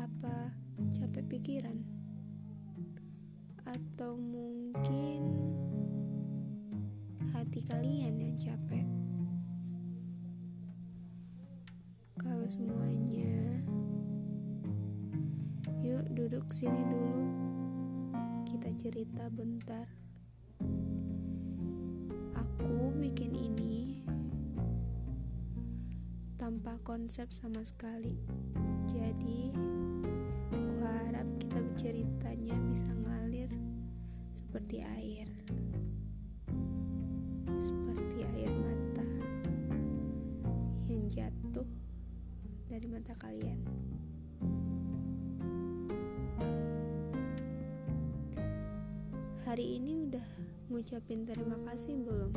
apa capek pikiran? Atau mungkin hati kalian yang capek? Kalau semuanya yuk duduk sini dulu. Kita cerita bentar. Aku bikin ini tanpa konsep sama sekali jadi aku harap kita berceritanya bisa ngalir seperti air seperti air mata yang jatuh dari mata kalian hari ini udah ngucapin terima kasih belum?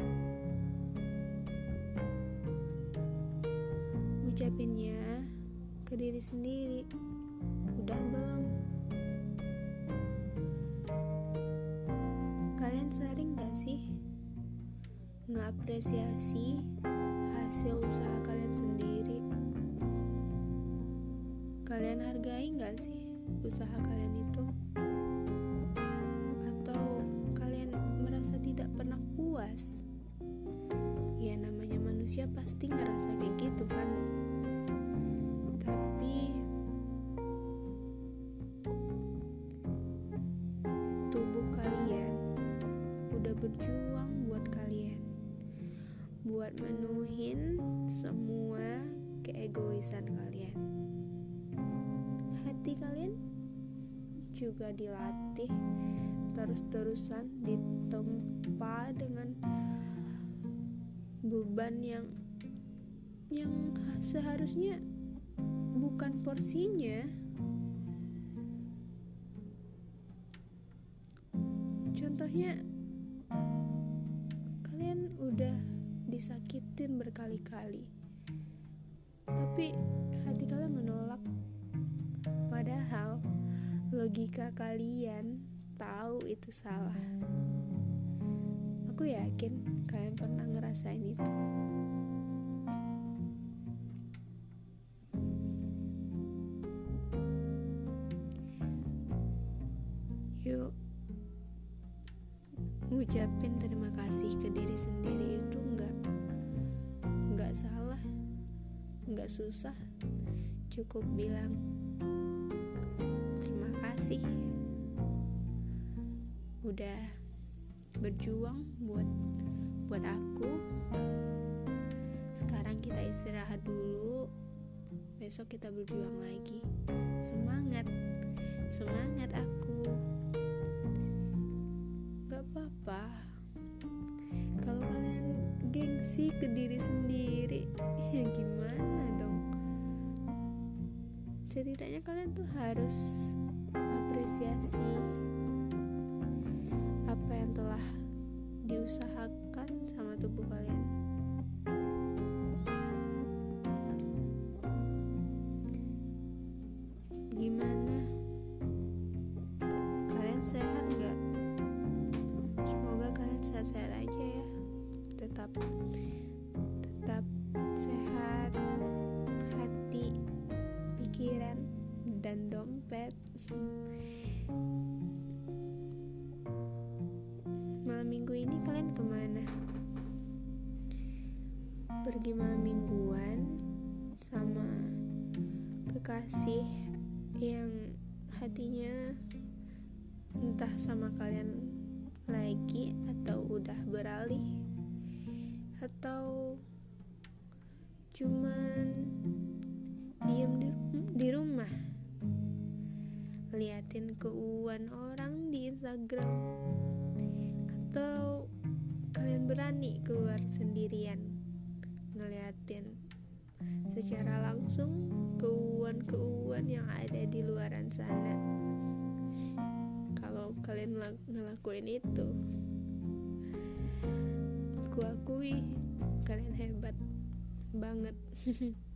Ngucapinnya ke diri sendiri udah belum? Kalian sering gak sih ngapresiasi hasil usaha kalian sendiri? Kalian hargai gak sih usaha kalian itu? tidak pernah puas ya namanya manusia pasti ngerasa kayak gitu kan tapi tubuh kalian udah berjuang buat kalian buat menuhin semua keegoisan kalian. Hati kalian juga dilatih terus-terusan ditempa dengan beban yang yang seharusnya bukan porsinya. Contohnya kalian udah disakitin berkali-kali. Tapi hati kalian menolak. Padahal logika kalian tahu itu salah. Aku yakin kalian pernah ngerasain itu. Yuk, ngucapin terima kasih ke diri sendiri itu enggak enggak salah, enggak susah. Cukup bilang terima kasih. Udah berjuang buat buat aku. Sekarang kita istirahat dulu. Besok kita berjuang lagi. Semangat semangat aku apa-apa kalau kalian gengsi ke diri sendiri ya gimana dong setidaknya kalian tuh harus apresiasi apa yang telah diusahakan sama tubuh kalian. Sehat-sehat aja ya. Tetap tetap sehat hati, pikiran, dan dompet. malam minggu ini kalian ke mana? Pergi malam mingguan sama kekasih yang hatinya entah sama kalian lagi atau udah beralih? Atau cuman diem di, di rumah? Liatin keuan orang di Instagram. Atau kalian berani keluar sendirian? Ngeliatin secara langsung keuan-keuan yang ada di luaran sana kalian ngelakuin itu. Aku akui kalian hebat banget.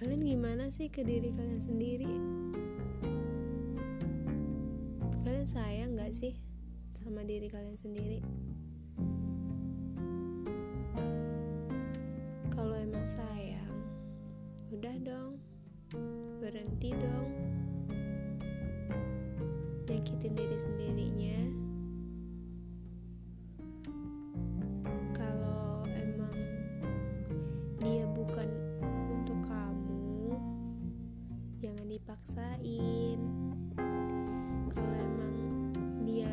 Kalian gimana sih ke diri kalian sendiri? Kalian sayang gak sih sama diri kalian sendiri? Kalau emang sayang udah dong. Berhenti dong. Nyakitin diri sendirinya. Kalau emang dia bukan untuk kamu jangan dipaksain. Kalau emang dia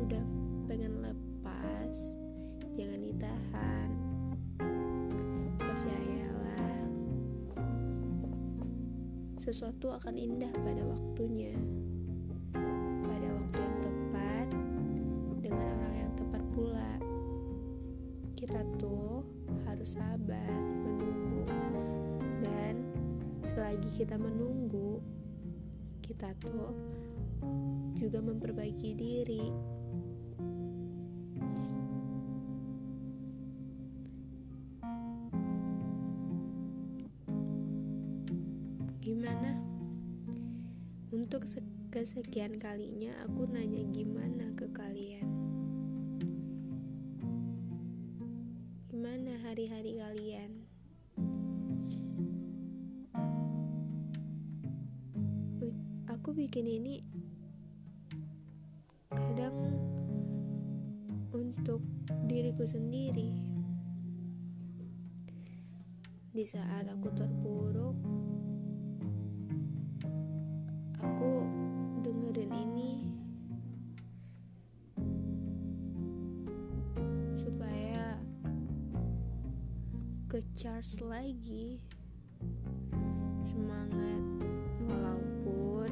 udah pengen lepas jangan ditahan. Percayalah sesuatu akan indah pada waktunya. Pada waktu yang tepat dengan orang yang tepat pula. Kita tuh harus sabar menunggu. Dan selagi kita menunggu kita tuh juga memperbaiki diri untuk kesekian kalinya aku nanya gimana ke kalian? Gimana hari-hari kalian? Aku bikin ini kadang untuk diriku sendiri. Di saat aku terpuruk dengerin ini. Supaya ke charge lagi. Semangat. Walaupun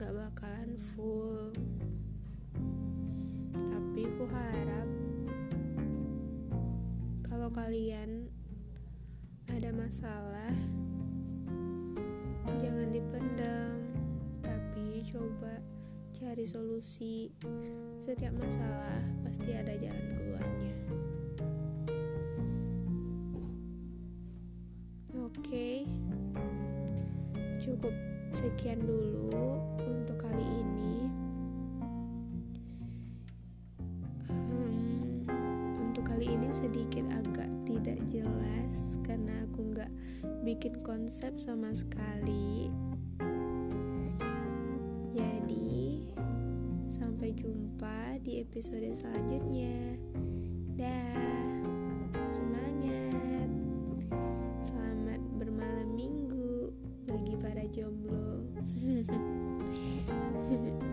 gak bakalan full. Tapi ku harap kalau kalian ada masalah jangan dipendam coba cari solusi. Setiap masalah pasti ada jalan keluarnya. Oke cukup sekian dulu untuk kali ini. Untuk kali ini sedikit agak tidak jelas karena aku nggak bikin konsep sama sekali episode selanjutnya. Dah. Semangat. Selamat bermalam minggu bagi para jomblo